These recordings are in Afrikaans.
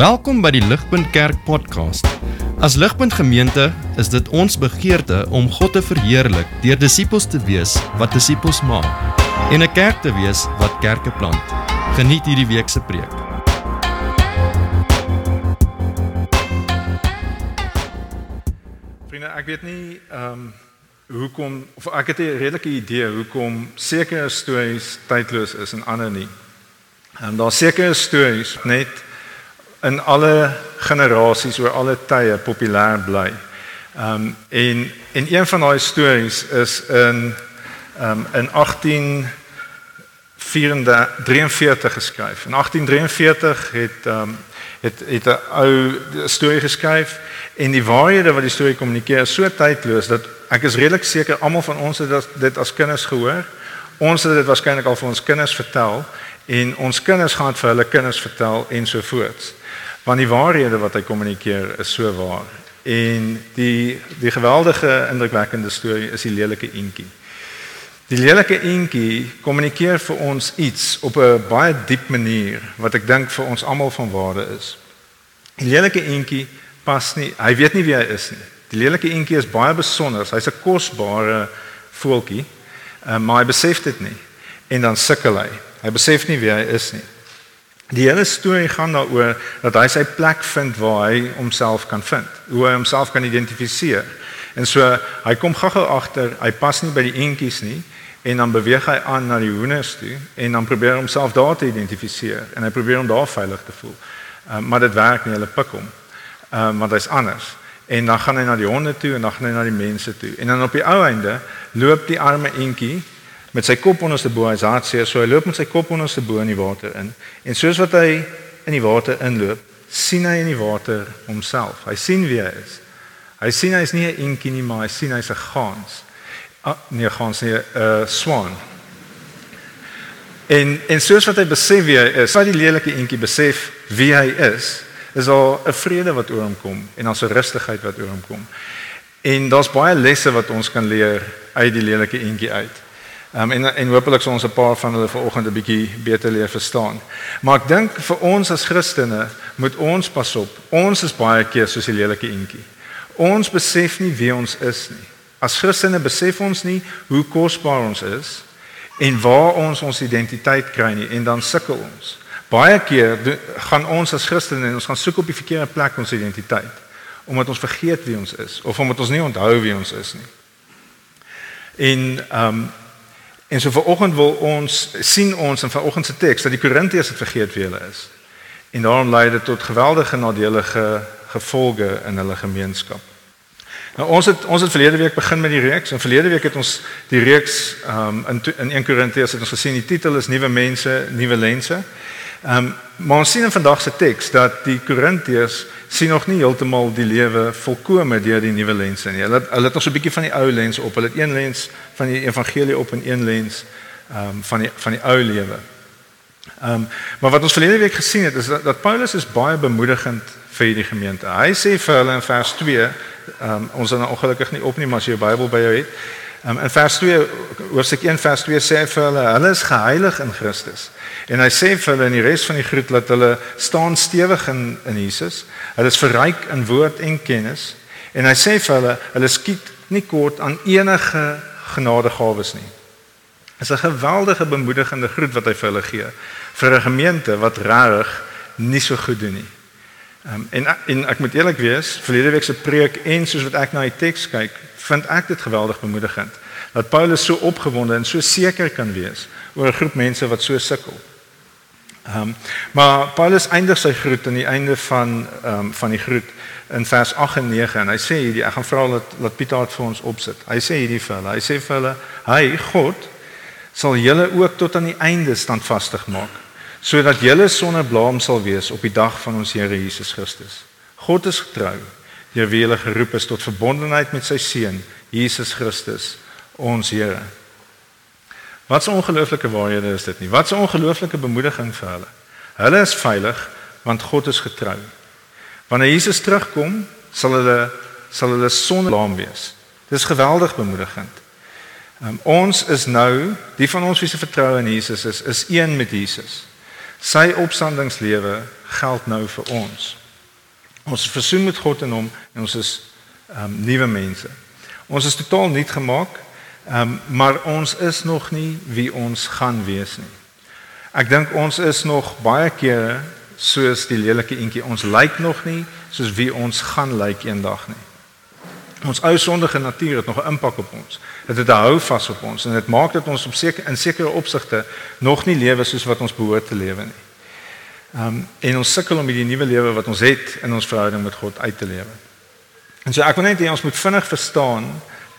Welkom by die Ligpunt Kerk podcast. As Ligpunt Gemeente is dit ons begeerte om God te verheerlik deur disippels te wees wat disippels maak en 'n kerk te wees wat kerke plant. Geniet hierdie week se preek. Vriende, ek weet nie ehm um, hoekom of ek het 'n redelike idee hoekom sekere stories tydloos is en ander nie. Ehm um, daar sekere stories net in alle generasies oor alle tye populêr bly. Ehm um, en en een van daai stories is in ehm um, in 1843 geskryf. In 1843 het ehm um, het het 'n ou storie geskryf en die waarhede wat die storie kommunikeer is so tydloos dat ek is redelik seker almal van ons het dit as kinders gehoor. Ons het dit waarskynlik al vir ons kinders vertel en ons kinders gaan vir hulle kinders vertel en so voort. Want die waarhede wat hy kommunikeer is so waar. En die die geweldige indrukwekkende storie is die lelike eentjie. Die lelike eentjie kommunikeer vir ons iets op 'n baie diep manier wat ek dink vir ons almal van waarde is. Die lelike eentjie pas nie, hy weet nie wie hy is nie. Die lelike eentjie is baie besonder. Hy's 'n kosbare voeltjie, uh, maar hy besef dit nie. En dan sukkel hy. Hy besef nie wie hy is nie. Die hele storie gaan daaroor dat hy sy plek vind waar hy homself kan vind, hoe hy homself kan identifiseer. En so hy kom gou-gou agter, hy pas nie by die eentjies nie en dan beweeg hy aan na die hoenders toe en dan probeer homself daar te identifiseer en hy probeer om daar veilig te voel. Um, maar dit werk nie, hulle pik hom. Ehm um, want hy's anders. En dan gaan hy na die honde toe en dan gaan hy na die mense toe. En dan op die ou einde loop die arme eentjie met sy kop onderste bo hy's hartseer so hy loop met sy kop onderste bo in die water in. En soos wat hy in die water inloop sien hy in die water homself. Hy sien wie hy is. Hy sien hy's nie 'n eentjie nie maar hy sien hy's 'n gans. Ah, nee gans nie 'n swaan. En en soos wat hy besef wie hy is wat die lelike eentjie besef wie hy is is al 'n vrede wat oor hom kom en dan 'n rustigheid wat oor hom kom. En daar's baie lesse wat ons kan leer uit die lelike eentjie uit Um, en en hopelik sal ons 'n paar van hulle vanoggend 'n bietjie beter leer verstaan. Maar ek dink vir ons as Christene moet ons pas op. Ons is baie keer soos die lelike eentjie. Ons besef nie wie ons is nie. As Christene besef ons nie hoe kosbaar ons is en waar ons ons identiteit kry nie en dan sukkel ons. Baie keer gaan ons as Christene en ons gaan soek op die verkeerde plek ons identiteit omdat ons vergeet wie ons is of omdat ons nie onthou wie ons is nie. En ehm um, En so vanoggend wil ons sien ons in vanoggend se teks dat die Korintiërs het vergeet wie hulle is. En daarom lei dit tot geweldige nadelige gevolge in hulle gemeenskap. Nou ons het ons het verlede week begin met die reeks en verlede week het ons die reeks um, in in 1 Korintiërs het ons gesien die titel is nuwe mense, nuwe lense. Ehm um, maar ons sien in vandag se teks dat die Korintiërs sien nog nie heeltemal die lewe volkome deur die nuwe lense nie. Hulle hulle het nog so 'n bietjie van die ou lens op. Hulle het een lens van die evangelie op en een lens ehm um, van die van die ou lewe. Ehm um, maar wat ons verlede week gesien het is dat, dat Paulus is baie bemoedigend vir die gemeente. Hy sê vir hulle in vers 2, ehm um, ons is nou ongelukkig nie op nie, maar as jy jou Bybel by jou het, Um, in vers 2 hoofstuk 1 vers 2 sê hy vir hulle hulle is geheilig in Christus. En hy sê vir hulle in die res van die groet dat hulle staan stewig in in Jesus. Hulle is verryk in woord en kennis. En hy sê vir hulle hulle skiet nie kort aan enige genadegawes nie. Dit is 'n geweldige bemoedigende groet wat hy vir hulle gee vir 'n gemeente wat regtig nie so goed doen nie. Um, en en ek moet eerlik wees, verlede week se preek en soos wat ek na die teks kyk, vind ek dit geweldig bemoedigend dat Paulus so opgewonde en so seker kan wees oor 'n groep mense wat so sukkel. Ehm um, maar Paulus eindig sy groet aan die einde van ehm um, van die groet in vers 8 en 9 en hy sê hierdie ek gaan vra dat dat Pieter dit vir ons opsit. Hy sê hierdie vir hulle. Hy sê vir hulle: "Hy God sal julle ook tot aan die einde standvastig maak sodat julle sonder blaam sal wees op die dag van ons Here Jesus Christus. God is getrou deur wie hulle geroep is tot verbondenheid met sy seun Jesus Christus ons Here. Wat 'n ongelooflike waarhede is dit nie? Wat 'n ongelooflike bemoediging vir hulle. Hulle is veilig want God is getrou. Wanneer Jesus terugkom, sal hulle sal hulle sonder blaam wees. Dis geweldig bemoedigend. Um, ons is nou, die van ons wie se vertrou in Jesus is, is een met Jesus. Sy opstandingslewe geld nou vir ons. Ons is versoen met God in hom en ons is ehm um, nuwe mense. Ons is totaal nuut gemaak, ehm um, maar ons is nog nie wie ons gaan wees nie. Ek dink ons is nog baie kere soos die lelike eentjie. Ons lyk nog nie soos wie ons gaan lyk eendag nie. Ons ou sondige natuur het nog 'n impak op ons. Dit het 'n hou vas op ons en dit maak dat ons op seker in sekere opsigte nog nie lewe soos wat ons behoort te lewe nie. Ehm um, en ons sukkel om hierdie nuwe lewe wat ons het in ons verhouding met God uit te lewe. En so ek wil net hê ons moet vinnig verstaan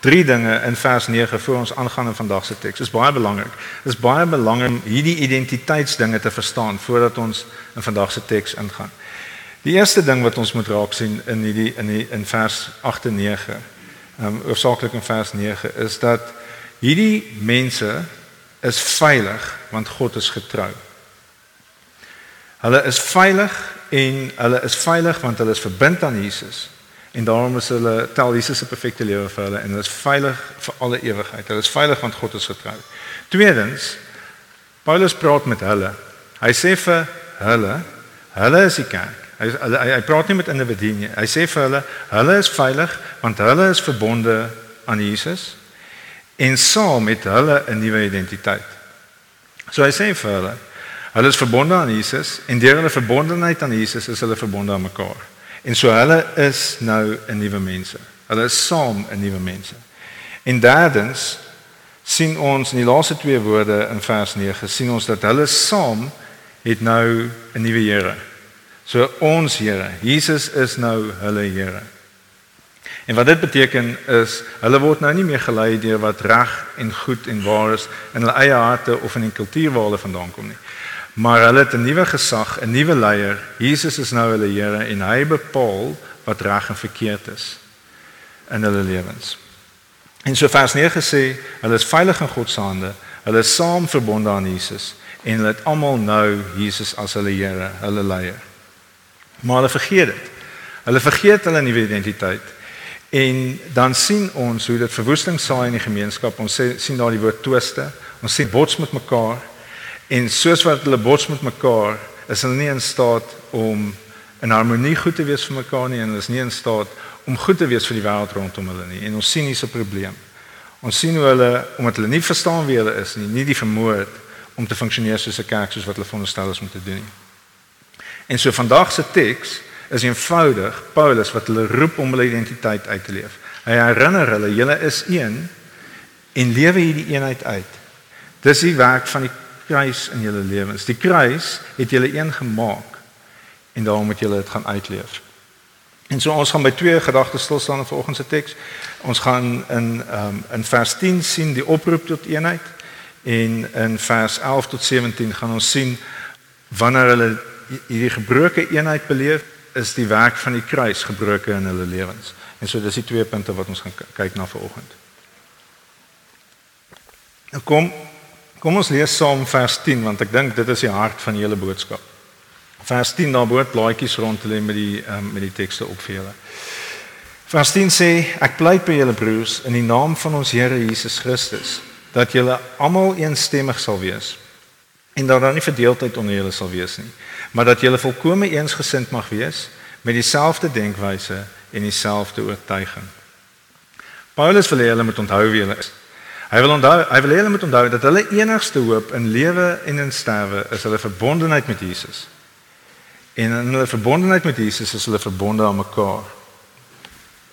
drie dinge in vers 9 voor ons aangaan in vandag se teks. Dit is baie belangrik. Dit is baie belangrik om hierdie identiteitsdinge te verstaan voordat ons in vandag se teks ingaan. Die eerste ding wat ons moet raak sien in hierdie in die in vers 8 en 9, ehm um, oorsaaklik in vers 9 is dat hierdie mense is veilig want God is getrou. Hulle is veilig en hulle is veilig want hulle is verbind aan Jesus. En daarom is hulle tel Jesus se perfekte lewe vir hulle en hulle is veilig vir alle ewigheid. Hulle is veilig want God is getrou. Tweedens, Paulus praat met hulle. Hy sê vir hulle, hulle is die kerk. Hy hy, hy praat nie met individue nie. Hy sê vir hulle, hulle is veilig want hulle is verbonde aan Jesus en saam met hulle 'n nuwe identiteit. So hy sê vir hulle, hulle is verbonde aan Jesus en deur hulle verbondenheid aan Jesus is hulle verbonde aan mekaar. En so hulle is nou 'n nuwe mense. Hulle is saam 'n nuwe mense. En derdens sien ons in die laaste twee woorde in vers 9 sien ons dat hulle saam het nou 'n nuwe Here. So ons Here, Jesus is nou hulle Here. En wat dit beteken is hulle word nou nie meer gelei deur wat reg en goed en waar is in hulle eie harte of in die kultuur waar hulle vandaan kom nie. Maar hulle het 'n nuwe gesag, 'n nuwe leier. Jesus is nou hulle Here en hy bepaal wat reg en verkeerd is in hulle lewens. En so vers 9 sê, hulle is veilig in God se hande. Hulle is saam verbonde aan Jesus en hulle het almal nou Jesus as hulle Here, hulle leier. Maar hulle vergeet dit. Hulle vergeet hulle nuwe identiteit. En dan sien ons hoe dit verwoesting saai in die gemeenskap. Ons sê, sien daar die woord twiste. Ons sien bots met mekaar. En soos wat hulle bots met mekaar, is hulle nie in staat om in harmonie goed te wees vir mekaar nie en hulle is nie in staat om goed te wees vir die wêreld rondom hulle nie. En ons sien hier's 'n probleem. Ons sien hoe hulle omdat hulle nie verstaan wie hulle is nie, nie die vermoë het om te funksioneer soos 'n kerk soos wat hulle veronderstel is om te doen nie. En so vandag se teks is eenvoudig Paulus wat hulle roep om hulle identiteit uit te leef. Hy herinner hulle julle is een en lewe hierdie eenheid uit. Dis die werk van die kruis in julle lewens. Die kruis het julle een gemaak en daarom moet julle dit gaan uitleef. En so ons gaan by twee gedagtes stil staan in vanoggend se teks. Ons gaan in ehm um, in vers 10 sien die oproep tot eenheid en in vers 11 tot 17 gaan ons sien wanneer hulle hierdie gebroke eenheid beleef, is die werk van die kruis gebroke in hulle lewens. En so dis die twee punte wat ons gaan kyk na vanoggend. Nou kom kom ons lees saam vers 10 want ek dink dit is die hart van die hele boodskap. Vers 10 daar word blaadjies rond lê met die um, met die tekste op vir julle. Vers 10 sê ek pleit by julle broers in die naam van ons Here Jesus Christus dat julle almal eensstemmig sal wees en dat daar nie verdeeldheid onder julle sal wees nie maar dat julle volkome eensgesind mag wees met dieselfde denkwyse en dieselfde oortuiging. Paulus wil hê hulle moet onthou wie hulle is. Hy wil onthou, hy wil hê hulle moet onthou dat hulle enigste hoop in lewe en in sterwe is hulle verbondenheid met Jesus. En in hulle verbondenheid met Jesus is hulle verbonde aan mekaar.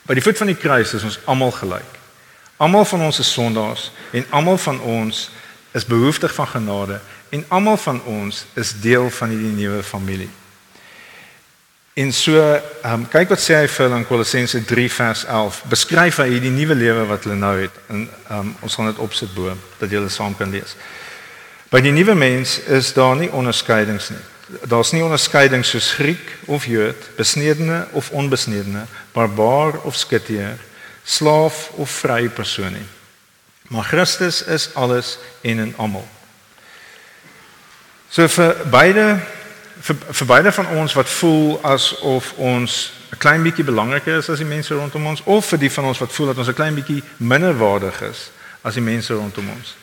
By die voet van die kruis is ons almal gelyk. Almal van ons is sondaars en almal van ons is behoeftig van genade en almal van ons is deel van hierdie nuwe familie. En so, ehm um, kyk wat sê hy vir in Kolossense 3 vers 11. Beskryf hy hierdie nuwe lewe wat hulle nou het. En ehm um, ons gaan dit opsit bo dat julle saam kan lees. By die nuwe mens is daar nie onderskeidings nie. Daar's nie onderskeidings soos Griek of Jood, besnedene of onbesnedene, barbaar of skitier, slaaf of vrye persoon nie. Maar Christus is alles en in almal. So vir beide vir, vir beide van ons wat voel asof ons 'n klein bietjie belangriker is as die mense rondom ons of vir die van ons wat voel dat ons 'n klein bietjie minderwaardig is as die mense rondom ons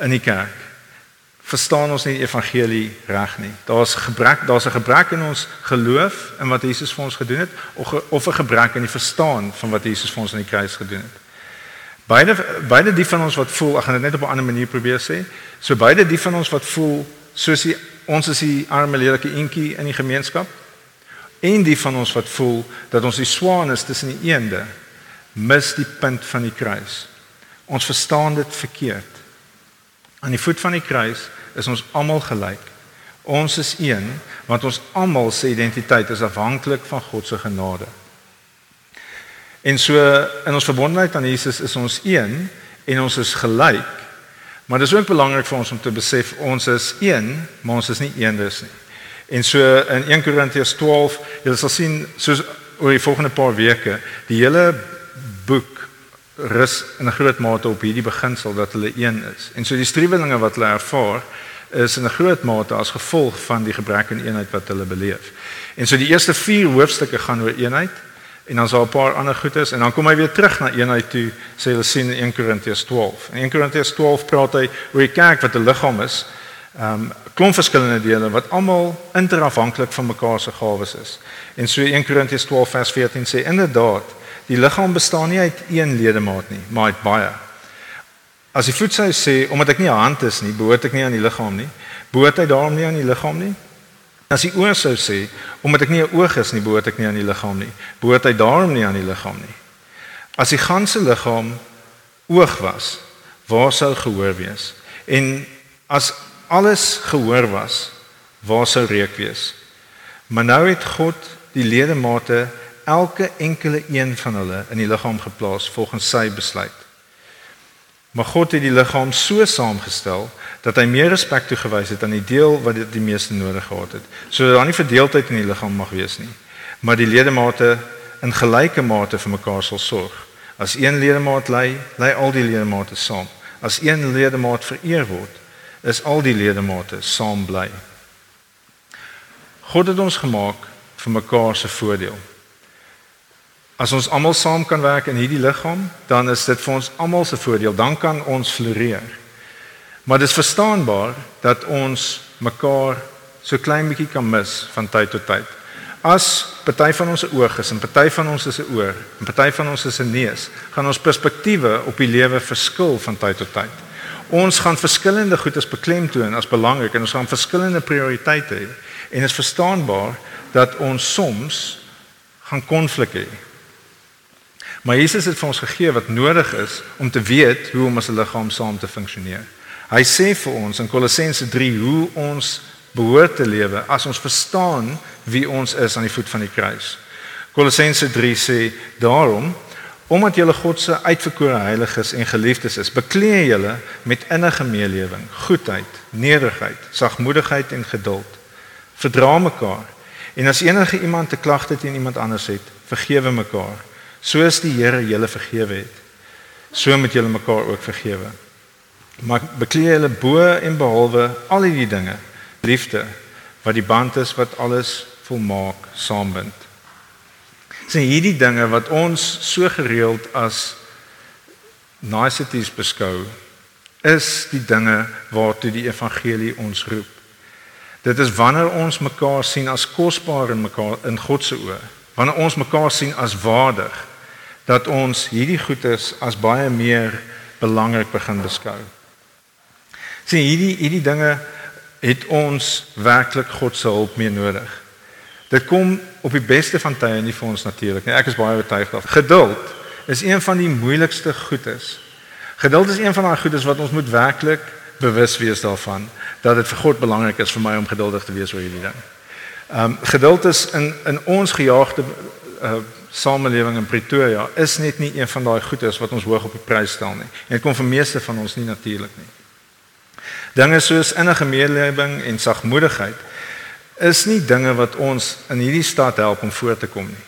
in die kerk. verstaan ons nie die evangelie reg nie. Daar's gebrek, daar's 'n gebrek in ons geloof in wat Jesus vir ons gedoen het of of 'n gebrek in die verstaan van wat Jesus vir ons aan die kruis gedoen het. Beide beide die van ons wat voel, ek gaan dit net op 'n ander manier probeer sê. So beide die van ons wat voel soos die, ons is die arme lelike eentjie in die gemeenskap en die van ons wat voel dat ons die swaan is tussen die eende, mis die punt van die kruis. Ons verstaan dit verkeerd. Aan die voet van die kruis is ons almal gelyk. Ons is een want ons almal se identiteit is afhanklik van God se genade. En so in ons verbondenheid aan Jesus is ons een en ons is gelyk. Maar dit is ook belangrik vir ons om te besef ons is een, maar ons is nie eendes nie. En so in 1 Korintiërs 12, jy sal sien soos oor die volgende paar weke, die hele boek rus in 'n groot mate op hierdie beginsel dat hulle een is. En so die struwelinge wat hulle ervaar is in 'n groot mate as gevolg van die gebrek aan eenheid wat hulle beleef. En so die eerste 4 hoofstukke gaan oor eenheid en dan is daar 'n paar ander goedes en dan kom hy weer terug na eenheid toe sê hulle sien in 1 Korintiërs 12. In 1 Korintiërs 12 praat hy oor die kerk wat 'n liggaam is. Ehm um, klomp verskillende dele wat almal interafhanklik van mekaar se gawes is. En so 1 Korintiërs 12 vers 14 sê inderdaad Die liggaam bestaan nie uit een ledemaat nie, maar uit baie. As die voet sou sê omdat ek nie 'n hand is nie, behoort ek nie aan die liggaam nie, behoort hy daarom nie aan die liggaam nie. As die oor sou sê omdat ek nie 'n oog is nie, behoort ek nie aan die liggaam nie, behoort hy daarom nie aan die liggaam nie. As die ganse liggaam oog was, waar sou gehoor wees? En as alles gehoor was, waar sou reuk wees? Maar nou het God die ledemate elke enkele een van hulle in die liggaam geplaas volgens sy besluit. Maar God het die liggaam so saamgestel dat hy meer respek toegewys het aan die deel wat dit die meeste nodig gehad het. Sodat daar nie verdeeldheid in die liggaam mag wees nie, maar die ledemate in gelyke mate vir mekaar sal sorg. As een ledemaat ly, ly al die ledemate saam. As een ledemaat vereer word, is al die ledemate saam bly. God het ons gemaak vir mekaar se voordeel. As ons almal saam kan werk in hierdie liggaam, dan is dit vir ons almal se voordeel. Dan kan ons floreer. Maar dit is verstaanbaar dat ons mekaar so klein bietjie kan mis van tyd tot tyd. As party van ons se oog is en party van ons is 'n oor en party van ons is 'n neus, gaan ons perspektiewe op die lewe verskil van tyd tot tyd. Ons gaan verskillende goedes beklemtoon as belangrik en ons gaan verskillende prioriteite hê. En dit is verstaanbaar dat ons soms gaan konflik hê. Maar Jesus het vir ons gegee wat nodig is om te weet hoe om as 'n liggaam saam te funksioneer. Hy sê vir ons in Kolossense 3 hoe ons behoort te lewe as ons verstaan wie ons is aan die voet van die kruis. Kolossense 3 sê daarom omdat julle God se uitverkore heiliges en geliefdes is, bekleë julle met innige meelewing, goedheid, nederigheid, sagmoedigheid en geduld. Verdra mekaar. En as enige iemand 'n klagte teen iemand anders het, vergewe mekaar Soos die Here julle vergewe het, so moet julle mekaar ook vergewe. Maar bekleë julle bo en behalwe al hierdie dinge, liefde wat die band is wat alles volmaak saambind. Sien hierdie dinge wat ons so gereeld as niceties beskou, is die dinge waartoe die evangelie ons roep. Dit is wanneer ons mekaar sien as kosbaar in mekaar in God se oë, wanneer ons mekaar sien as waardig dat ons hierdie goedes as baie meer belangrik begin beskou. Sien hierdie hierdie dinge het ons werklik God se hulp mee nodig. Dit kom op die beste van tye nie vir ons natuurlik nie. Ek is baie oortuig daarvan. Geduld is een van die moeilikste goedes. Geduld is een van daai goedes wat ons moet werklik bewus wees daarvan dat dit vir God belangrik is vir my om geduldig te wees oor hierdie ding. Ehm um, geduld is in in ons gejaagde uh, samelewing in Pretoria is net nie een van daai goedes wat ons hoog op die prys stel nie. En dit kom vir meeste van ons nie natuurlik nie. Dinge soos innige medelewing en sagmoedigheid is nie dinge wat ons in hierdie stad help om voor te kom nie.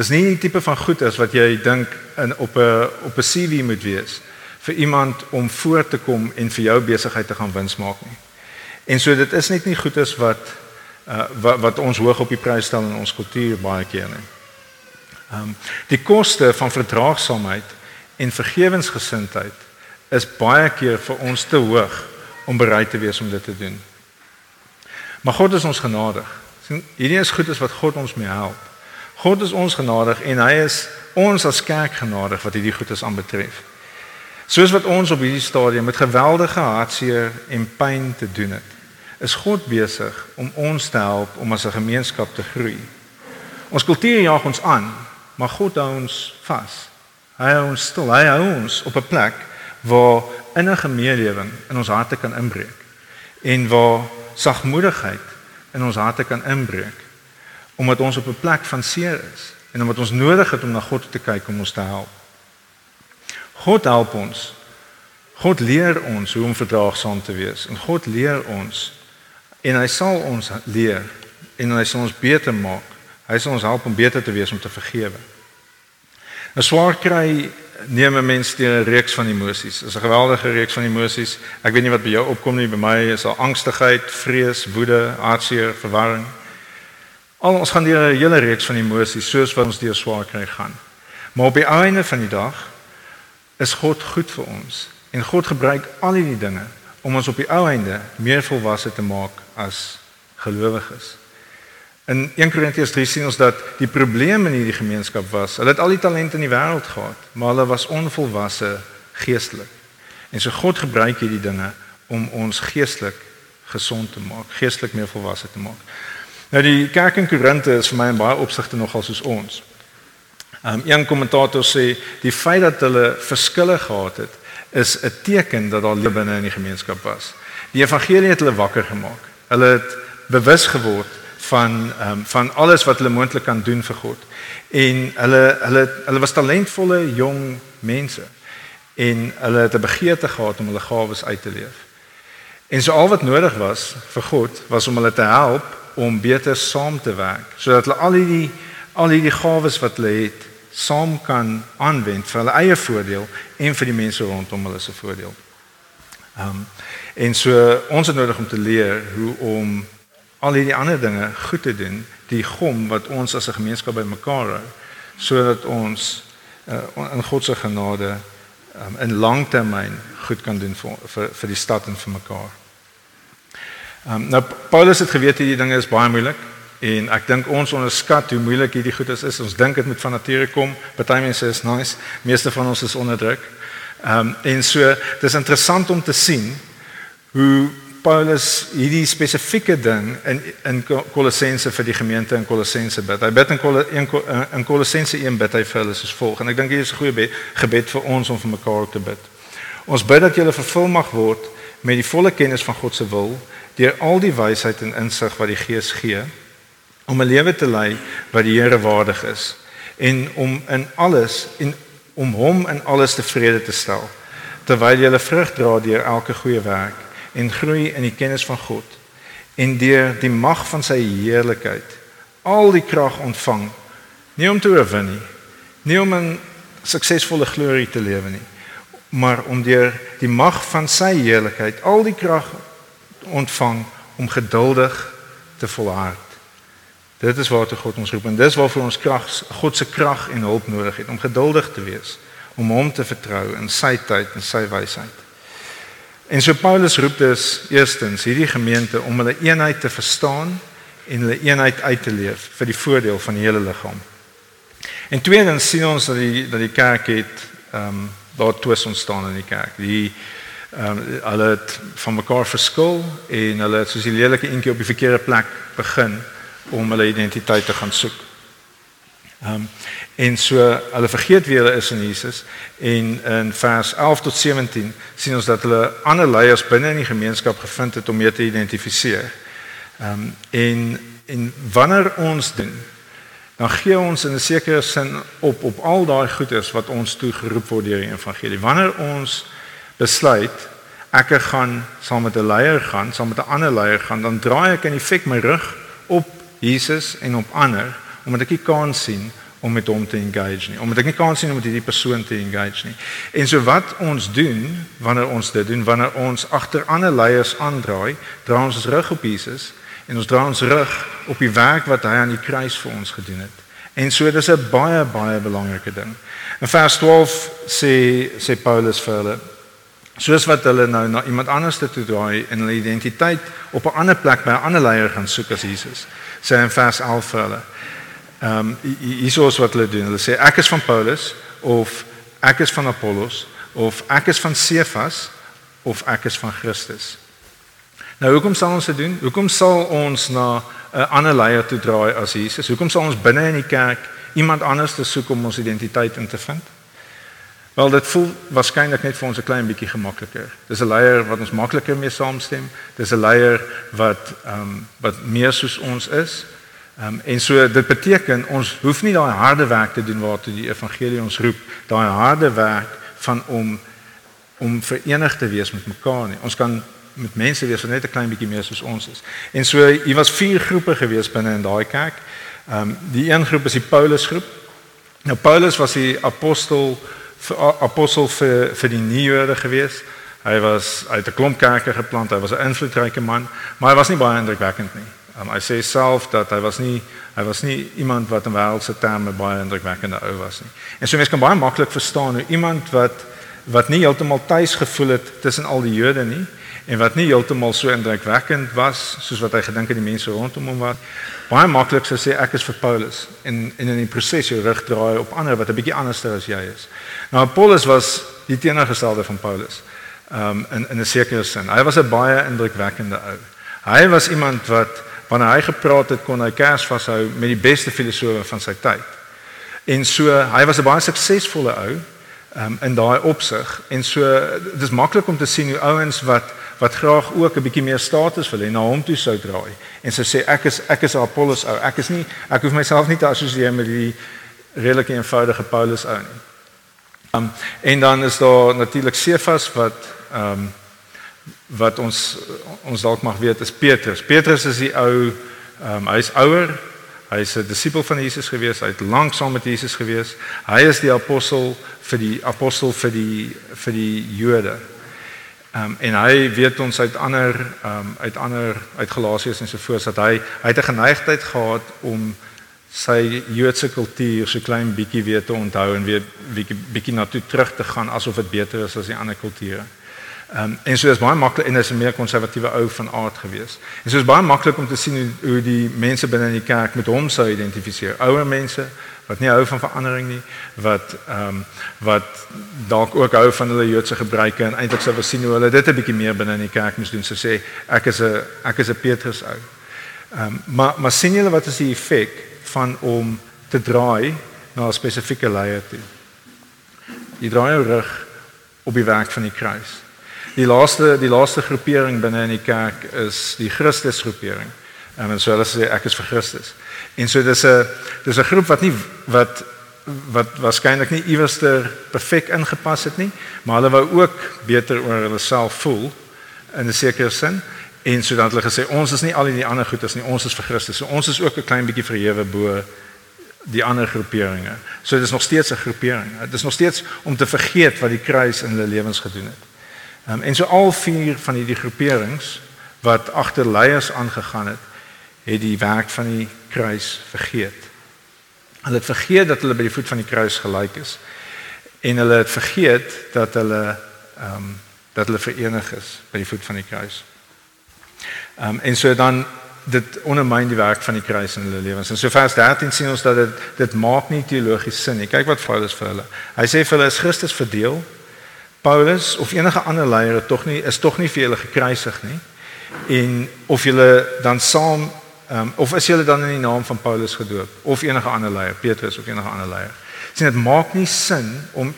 Dis nie die tipe van goedes wat jy dink in op 'n op 'n CV moet wees vir iemand om voor te kom en vir jou besigheid te gaan wins maak nie. En so dit is net nie goedes wat uh, wat wat ons hoog op die prys stel in ons kultuur baie keer nie. Ehm um, die koste van verdraagsaamheid en vergewensgesindheid is baie keer vir ons te hoog om bereid te wees om dit te doen. Maar God is ons genadig. sien hierdie is goed is wat God ons mee help. God is ons genadig en hy is ons as kerk genadig wat hierdie goed is aanbetref. Soos wat ons op hierdie stadium met geweldige hartseer en pyn te doen het, is God besig om ons te help om as 'n gemeenskap te groei. Ons kultuur jaag ons aan, maar God hou ons vas. Hy hou ons stil, hy hou ons op 'n plek waar innige meelewing in ons harte kan inbreek en waar sagmoedigheid in ons harte kan inbreek omdat ons op 'n plek van seer is en omdat ons nodig het om na God te kyk om ons te help. God help ons. God leer ons hoe om verdraagsaam te wees en God leer ons en hy sal ons leer en hy sal ons beter maak. Hy sal ons help om beter te wees om te vergewe. 'n Swaar kry neem 'n mens deur 'n reeks van emosies. Dit is 'n geweldige reeks van emosies. Ek weet nie wat by jou opkom nie, by my is daar angstigheid, vrees, woede, hartseer, verwarring. Al ons gaan deur 'n hele reeks van emosies soos wat ons deur swaar kry gaan. Maar op die einde van die dag is God goed vir ons en God gebruik al hierdie dinge om ons op die ou einde meer volwasse te maak as gelowiges. In 1 Korintiërs 3 sien ons dat die probleem in hierdie gemeenskap was, hulle het al die talente in die wêreld gehad, maar hulle was onvolwasse geestelik. En so God gebruik hierdie dinge om ons geestelik gesond te maak, geestelik meer volwasse te maak. Nou die kerk in Korinthe is vir my in baie opsigte nogal soos ons. Um een kommentator sê die feit dat hulle verskille gehad het is 'n teken dat daar lewe binne in die gemeenskap was. Die evangelie het hulle wakker gemaak. Hulle het bewus geword van ehm um, van alles wat hulle moontlik kan doen vir God. En hulle hulle hulle was talentvolle jong mense en hulle het 'n begeerte gehad om hulle gawes uit te leef. En so al wat nodig was vir God was om hulle te help om beter saam te werk sodat hulle al hierdie al hierdie gawes wat hulle het saam kan aanwend vir hulle eie voordeel en vir die mense rondom hulle se voordeel. Ehm um, en so ons het nodig om te leer hoe om al hierdie ander dinge goed te doen, die gom wat ons as 'n gemeenskap bymekaar hou, sodat ons uh, in God se genade um, in langtermyn goed kan doen vir vir, vir die stad en vir mekaar. Um, nou Paulus het geweet hierdie dinge is baie moeilik en ek dink ons onderskat hoe moeilik hierdie goed is. is. Ons dink dit moet van nature kom. Party mense is nice, meeste van ons is onderdruk. Ehm um, en so dis interessant om te sien hoe Paulus hierdie spesifieke ding in in Kolossense vir die gemeente in Kolossense bid. Hy bid in Kol in, in Kolossense 1 bid hy vir hulle soos volg en ek dink hier is 'n goeie gebed vir ons om vir mekaar te bid. Ons bid dat julle vervul mag word met die volle kennis van God se wil deur al die wysheid en insig wat die Gees gee om 'n lewe te lei wat die Here waardig is en om in alles en om hom in alles tevrede te stel terwyl jy vrug dra deur elke goeie werk en groei in die kennis van God. En deur die mag van sy heerlikheid al die krag ontvang. Nie om te oorwin nie nie om 'n suksesvolle glorie te lewe nie maar om deur die mag van sy heerlikheid al die krag ontvang om geduldig te volhard. Dit is waartoe God ons roep en dis waarvoor ons krag God se krag en hulp nodig het om geduldig te wees, om hom te vertrou in sy tyd en sy wysheid. En so Paulus roep dus eerstens hierdie gemeente om hulle eenheid te verstaan en hulle eenheid uit te leef vir die voordeel van die hele liggaam. En tweedens sien ons dat die dat die kerk het ehm um, daar twis ontstaan in die kerk. Die ehm um, hulle het van mekaar verskil en hulle het soos die lelike eentjie op die verkeerde plek begin om hulle identiteit te gaan soek. Ehm um, en so hulle vergeet wie hulle is in Jesus en in vers 11 tot 17 sien ons dat hulle ander leiers binne in die gemeenskap gevind het om mee te identifiseer. Ehm um, en en wanneer ons doen dan gee ons in 'n sekere sin op op al daai goeders wat ons toe geroep word deur die evangelie. Wanneer ons besluit ek gaan saam met 'n leier gaan, saam met 'n ander leier gaan, dan draai ek in effek my rug op Jesus en op ander omdat ek nie kan sien om met hom te engage nie. Omdat ek nie kan sien om met hierdie persoon te engage nie. En so wat ons doen wanneer ons dit doen, wanneer ons agter ander leiers aandraai, draai ons ons rug op Jesus en ons draai ons rug op die werk wat hy aan die kruis vir ons gedoen het. En so dis 'n baie baie belangrike ding. In vers 12 sê sê Paulus vir hulle Soos wat hulle nou na iemand anders toe draai en hulle identiteit op 'n ander plek by 'n ander leier gaan soek as Jesus. Sê in vers 11 vir hulle. Ehm um, hierso is wat hulle doen. Hulle sê ek is van Paulus of ek is van Apollos of ek is van Cephas of ek is van Christus. Nou hoekom sal ons dit doen? Hoekom sal ons na 'n ander leier toe draai as Jesus? Hoekom sal ons binne in die kerk iemand anders te soek om ons identiteit in te vind? Wel dit voel waarskynlik net vir ons 'n klein bietjie gemakliker. Dis 'n leier wat ons makliker mee saamstem. Dis 'n leier wat ehm um, wat meer soos ons is. Ehm um, en so dit beteken ons hoef nie daai harde werk te doen waartoe die evangelie ons roep, daai harde werk van om om verenig te wees met mekaar nie. Ons kan met mense wees wat net 'n klein bietjie meer soos ons is. En so hier was vier groepe gewees binne in daai kerk. Ehm um, die een groep is die Paulus groep. Nou Paulus was die apostel apostel vir vir die nuwe gewees. Hy was uit 'n klomp kerke geplant. Hy was 'n invloedryke man, maar hy was nie baie indrukwekkend nie. Um, hy sê self dat hy was nie hy was nie iemand wat in wêreldse terme baie indrukwekkende ou was nie. En so mense kan baie maklik verstaan hoe iemand wat wat nie heeltemal tuis gevoel het tussen al die Jode nie en wat nie heeltemal so indrukwekkend was soos wat hy gedink het die mense rondom hom was baie maklik sou sê ek is vir Paulus en en in die proses jou rug draai op ander wat 'n bietjie anderster as jy is. Nou Paulus was die teenoorgestelde van Paulus. Ehm um, in in 'n sekere sin. Hy was 'n baie indrukwekkende ou. Hy was iemand wat wanneer hy gepraat het kon hy kers vashou met die beste filosowe van sy tyd. En so hy was 'n baie suksesvolle ou um, in daai opsig en so dis maklik om te sien hoe ouens wat wat graag ook 'n bietjie meer status wil hê na hom toe sou draai en sê so ek is ek is Apollos ou ek is nie ek hoef myself nie te assosieer met die redelike eenvoudige Paulus ou nie. Um, en dan is daar natuurlik Cephas wat ehm um, wat ons ons dalk mag weet is Petrus. Petrus is die ou ehm um, hy's ouer. Hy's 'n disipel van Jesus gewees. Hy het lank saam met Jesus gewees. Hy is die apostel vir die apostel vir die vir die Jode. Ehm um, en hy weet ons uit ander ehm um, uit ander uit Galasiërs en so voort dat hy hy het 'n geneigtheid gehad om sy Joodse kultuur so klein bietjie weer te onthou en weer bietjie bietjie na toe terug te gaan asof dit beter is as die ander kulture. Ehm um, en so is baie maklik en is 'n meer konservatiewe ou van aard gewees. En so is baie maklik om te sien hoe, hoe die mense binne in die kerk met hom sou identifiseer. Ouer mense wat nie hou van verandering nie, wat ehm um, wat dalk ook hou van hulle Joodse gebruike en eintlik sou wil sien hoe hulle dit 'n bietjie meer binne in die kerk moes doen. So sê ek is 'n ek is 'n Petrus ou. Ehm um, maar maar sien julle wat is die effek van om te draai na 'n spesifieke leier toe? Jy draai jou rug op die werk van die kruis. Die laaste die laaste groepering binne in die kerk is die Christusgroepering. En so hulle sê ek is vir Christus. En so dis 'n dis 'n groep wat nie wat wat waarskynlik nie iewerster perfek ingepas het nie, maar hulle wou ook beter oor hulle self voel in 'n sekere sin en sodat hulle gesê ons is nie al die ander goed as nie, ons is vir Christus. So ons is ook 'n klein bietjie verhewe bo die ander groeperinge. So dit is nog steeds 'n groepering. Dit is nog steeds om te vergeet wat die kruis in hulle lewens gedoen het. Um, en so al vier van hierdie groeperings wat agter leiers aangegaan het, het die werk van die kruis vergeet. Hulle het vergeet dat hulle by die voet van die kruis gelyk is. En hulle het vergeet dat hulle ehm um, dat hulle verenig is by die voet van die kruis. Ehm um, en so dan dit ondermyn die werk van die kruis in hulle lewens. En so vers 13 sien ons dat dit dit maak nie teologies sin nie. Kyk wat Paulus vir hulle. Hy sê vir hulle is Christus verdeel Paulus of enige ander leier tog nie is tog nie vir julle gekruisig nie. En of julle dan saam um, of is julle dan in die naam van Paulus gedoop of enige ander leier, Petrus of enige ander leier. Sien dit maak nie sin om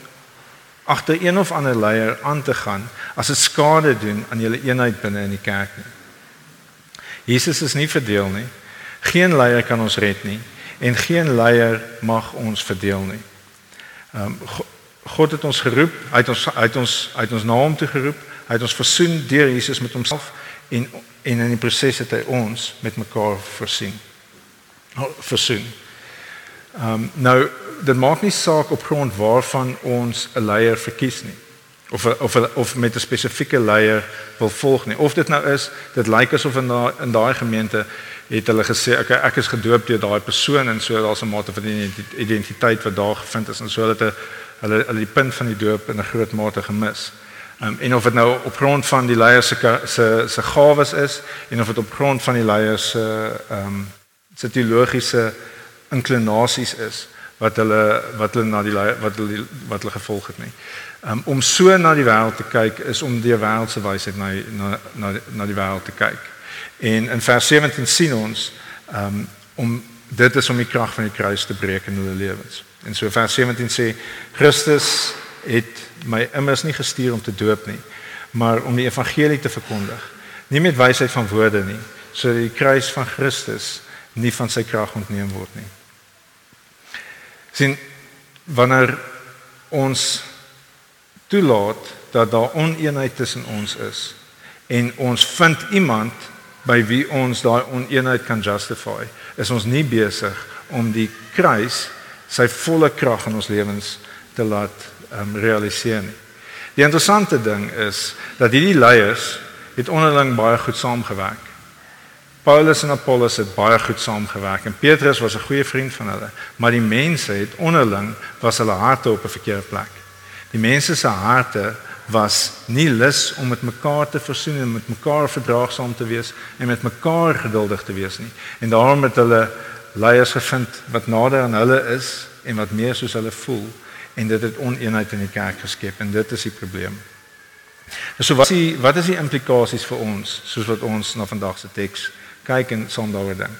agter een of ander leier aan te gaan as dit skade doen aan julle eenheid binne in die kerk nie. Jesus is nie verdeel nie. Geen leier kan ons red nie en geen leier mag ons verdeel nie. Ehm um, God het ons geroep, hy het ons uit ons uit ons naam toe geroep, hy het ons versoen deur Jesus met homself en en in die proses het hy ons met mekaar versien. Versoen. Ehm um, nou dit maak nie saak op grond waarvan ons 'n leier verkies nie of of of met 'n spesifieke leier wil volg nie. Of dit nou is, dit lyk asof in daai in daai gemeente het hulle gesê okay, ek is gedoop deur daai persoon en so daar's 'n mate van identiteit wat daar gevind is en so hulle het 'n hulle hulle die punt van die doop in 'n groot mate gemis. Um, en of dit nou op grond van die leiers se se se gawes is en of dit op grond van die leiers se ehm um, se teologiese inklinasies is wat hulle wat hulle na die wat hulle wat hulle gevolg het nie. Um, om so na die wêreld te kyk is om die wêreldse wysheid na na na die wêreld te kyk. En in vers 17 sien ons um, om dit is om die krag van die kruis te breek in hulle lewens. En so vers 17 sê Christus het my immers nie gestuur om te doop nie, maar om die evangelie te verkondig. Nie met wysheid van woorde nie, sodat die kruis van Christus nie van sy krag ontneem word nie. sien wanneer ons toelaat dat daar oneenheid tussen ons is en ons vind iemand by wie ons daai oneenheid kan justify, is ons nie besig om die kruis sy volle krag in ons lewens te laat um, realiseer nie. Die interessante ding is dat hierdie leiers het onderling baie goed saamgewerk. Paulus en Apollos het baie goed saamgewerk en Petrus was 'n goeie vriend van hulle, maar die mense het onderling was hulle harte op 'n verkeerde plek. Die mense se harte was nie lus om met mekaar te versoen en met mekaar verdraagsaam te wees en met mekaar geduldig te wees nie. En daarom het hulle leiers gevind wat nader aan hulle is en wat meer soos hulle voel en dit het oneenheid in die kerk geskep en dit is die probleem. So wat is die wat is die implikasies vir ons soos wat ons na vandag se teks kyk en daaroor dink?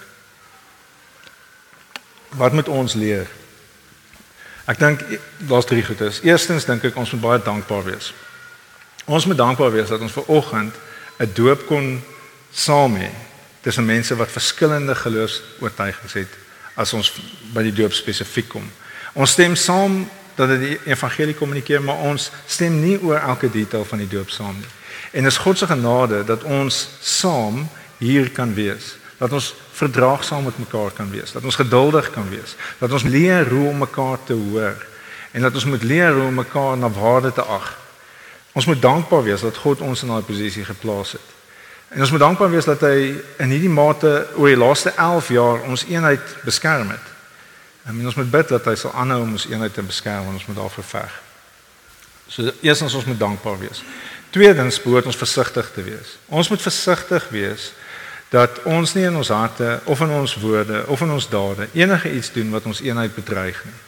Wat moet ons leer? Ek dink daar's drie goedes. Eerstens dink ek ons moet baie dankbaar wees. Ons moet dankbaar wees dat ons ver oggend 'n doop kon saam hê tussen mense wat verskillende geloofs-oortuigings het as ons by die doop spesifiek kom. Ons stem saam dat dit die evangelie kommunikeer, maar ons stem nie oor elke detail van die doop saam nie. En is God se genade dat ons saam hier kan wees, dat ons verdraagsaam met mekaar kan wees, dat ons geduldig kan wees, dat ons leer hoe om mekaar te hoor en dat ons moet leer hoe om mekaar na waarde te ag. Ons moet dankbaar wees dat God ons in daai posisie geplaas het. En ons moet dankbaar wees dat hy in hierdie mate oor die laaste 11 jaar ons eenheid beskerm het. En ons moet bid dat hy sal aanhou om ons eenheid te beskerm en ons moet daarvoor veg. So eerstens ons moet dankbaar wees. Tweedens behoort ons versigtig te wees. Ons moet versigtig wees dat ons nie in ons harte of in ons woorde of in ons dade enige iets doen wat ons eenheid bedreig nie.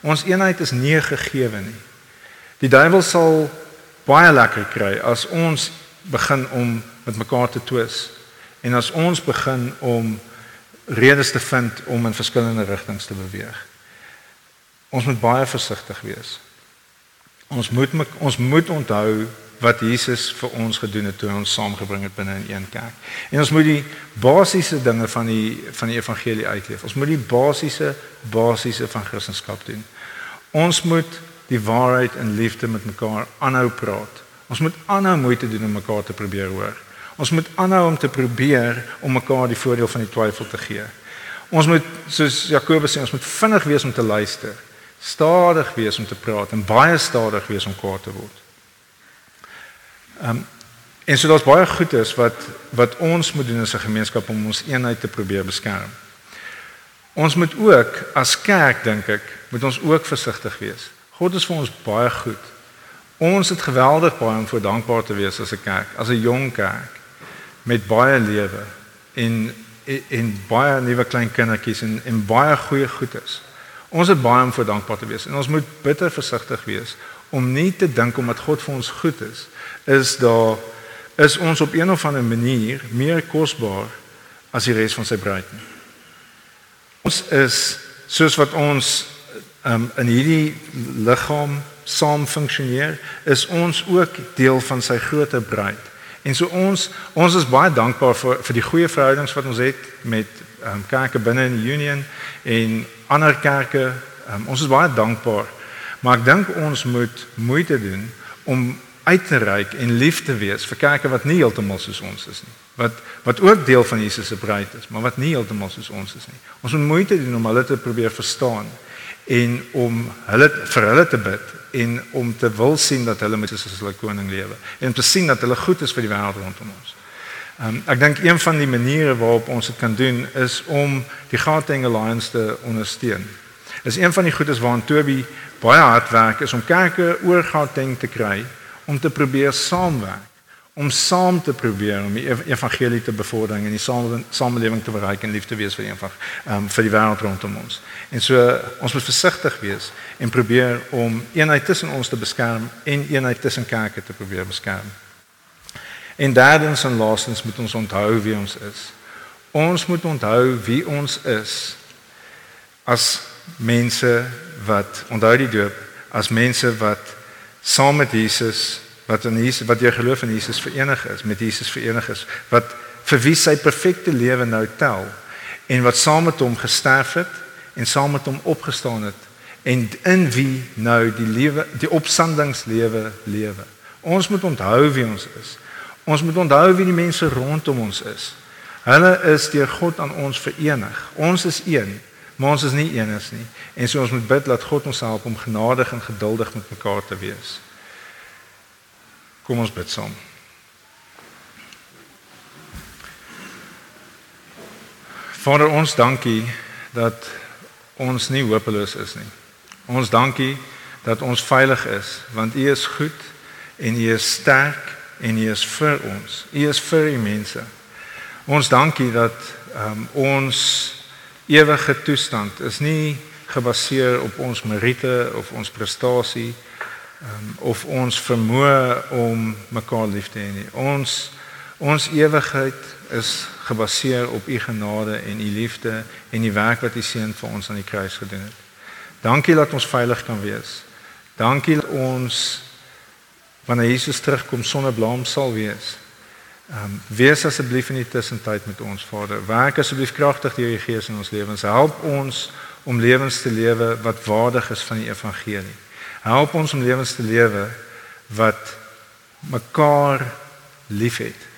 Ons eenheid is nie gegeewe nie. Die duiwel sal baie lekker kry as ons begin om met mekaar te twis en as ons begin om redes te vind om in verskillende rigtings te beweeg. Ons moet baie versigtig wees. Ons moet ons moet onthou wat Jesus vir ons gedoen het toe hy ons saamgebring het binne in een kerk. En ons moet die basiese dinge van die van die evangelie uitleef. Ons moet die basiese basiese van Christendom doen. Ons moet die waarheid in liefde met mekaar aanhou praat. Ons moet aanhou moeite doen om mekaar te probeer hoor. Ons moet aanhou om te probeer om mekaar die voordeel van die twyfel te gee. Ons moet soos Jakobus sê, ons moet vinnig wees om te luister, stadig wees om te praat en baie stadig wees om kwaad te word. Ehm um, en so daar's baie goedes wat wat ons moet doen as 'n gemeenskap om ons eenheid te probeer beskerm. Ons moet ook as kerk dink ek, moet ons ook versigtig wees. God is vir ons baie goed. Ons het geweldig baie om voor dankbaar te wees as 'n kerk, as 'n jong kerk met baie lewe en en baie nuwe klein kindertjies en en baie goeie goedes. Ons het baie om voor dankbaar te wees en ons moet bitter versigtig wees om nie te dink omdat God vir ons goed is, is daar is ons op een of ander manier meer kosbaar as die res van sy bruid. Ons is soos wat ons um, in hierdie liggaam saam funksioneer, is ons ook deel van sy groot bruid. En so ons ons is baie dankbaar vir vir die goeie verhoudings wat ons het met um, kerke binne in die union en ander kerke. Um, ons is baie dankbaar. Maar ek dink ons moet moeite doen om uit te reik en lief te wees vir kerke wat nie heeltemal soos ons is nie. Wat wat ook deel van Jesus se bruid is, maar wat nie heeltemal soos ons is nie. Ons moet moeite doen om hulle te probeer verstaan en om hulle vir hulle te bid en om te wil sien dat hulle met Jesus as hulle koning lewe en om te sien dat hulle goed is vir die wêreld rondom ons. Um, ek dink een van die maniere waarop ons dit kan doen is om die Gauteng Alliance te ondersteun. Is een van die goedes waaraan Toby baie hard werk is om kerke oor Gauteng te kry om te probeer saamwerk om saam te probeer om die evangelie te bevorder en die samelewing te bereik en lief te wees vir eenvoudig um, vir die wêreld rondom ons. En so ons moet versigtig wees en probeer om eenheid tussen ons te beskerm en eenheid tussen kerke te probeer beskerm. En derdens en laastens moet ons onthou wie ons is. Ons moet onthou wie ons is as mense wat onthou die doop as mense wat saam met Jesus wat in Jesus wat jou geloof in Jesus verenig is, met Jesus verenig is, wat vir wie sy perfekte lewe nou tel en wat saam met hom gesterf het en saam met hom opgestaan het en in wie nou die lewe die opstandingslewe lewe. Ons moet onthou wie ons is. Ons moet onthou wie die mense rondom ons is. Hulle is deur God aan ons verenig. Ons is een, maar ons is nie eenes nie. En so ons moet bid dat God ons help om genadig en geduldig met mekaar te wees. Kom ons bid saam. Vader ons dankie dat ons nie hopeloos is nie. Ons dankie dat ons veilig is want U is goed en U is sterk en U is vir ons. U is vir die mense. Ons dankie dat um, ons ewige toestand is nie gebaseer op ons meriete of ons prestasie nie um, of ons vermoë om mekaar lief te hê nie. Ons ons ewigheid is gebaseer op u genade en u liefde en die werk wat u seun vir ons aan die kruis gedoen het. Dankie dat ons veilig kan wees. Dankie dat ons wanneer Jesus terugkom sonder blame sal wees. Ehm um, wees asseblief in die tussentyd met ons Vader. Werk asseblief kragtig deur u Gees in ons lewens. Help ons om lewens te lewe wat waardig is van die evangelie. Help ons om lewens te lewe wat mekaar liefhet.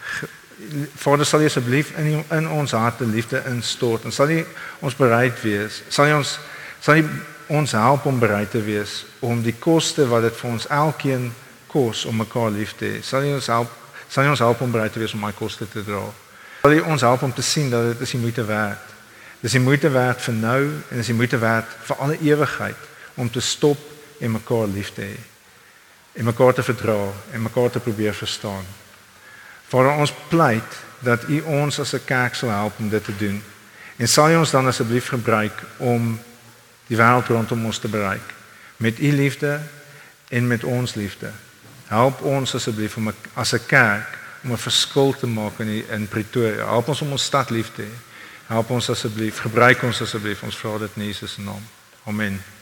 Vader sal asseblief in in ons harte liefde instort en sal jy ons bereid wees. Sal jy ons sal jy ons help om bereid te wees om die koste wat dit vir ons elkeen kos om mekaar lief te hê. Sal jy ons help sal jy ons help om bereid te wees om my koste te dra. Sal jy ons help om te sien dat dit is die moeite werd. Dis die moeite werd vir nou en dis die moeite werd vir alle ewigheid om te stop en mekaar lief te hê en mekaar te verdra en mekaar te probeer verstaan. Vir ons pleit dat U ons as 'n kerk sal help om dit te doen. En sal U ons dan asseblief gebruik om die wêreld rondom ons te bereik met U liefde en met ons liefde. Help ons asseblief om as 'n kerk om 'n verskil te maak in die, in Pretoria. Help ons om ons stad lief te hê. Help ons asseblief, gebruik ons asseblief. Ons vra dit in Jesus se naam. Amen.